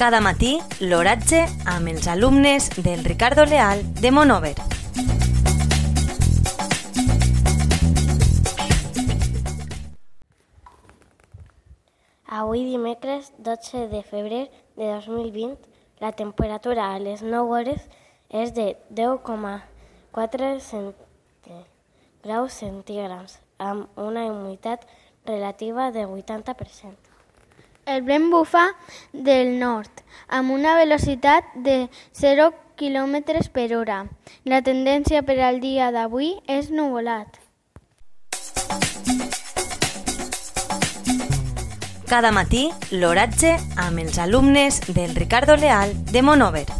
Cada matí, l'oratge amb els alumnes del Ricardo Leal de Monover. Avui dimecres 12 de febrer de 2020 la temperatura a les 9 hores és de 10,4 cent... graus centígrads amb una humitat relativa de 80%. El vent bufa del nord amb una velocitat de 0 km per hora. La tendència per al dia d'avui és nuvolat. Cada matí, l'oratge amb els alumnes del Ricardo Leal de Monover.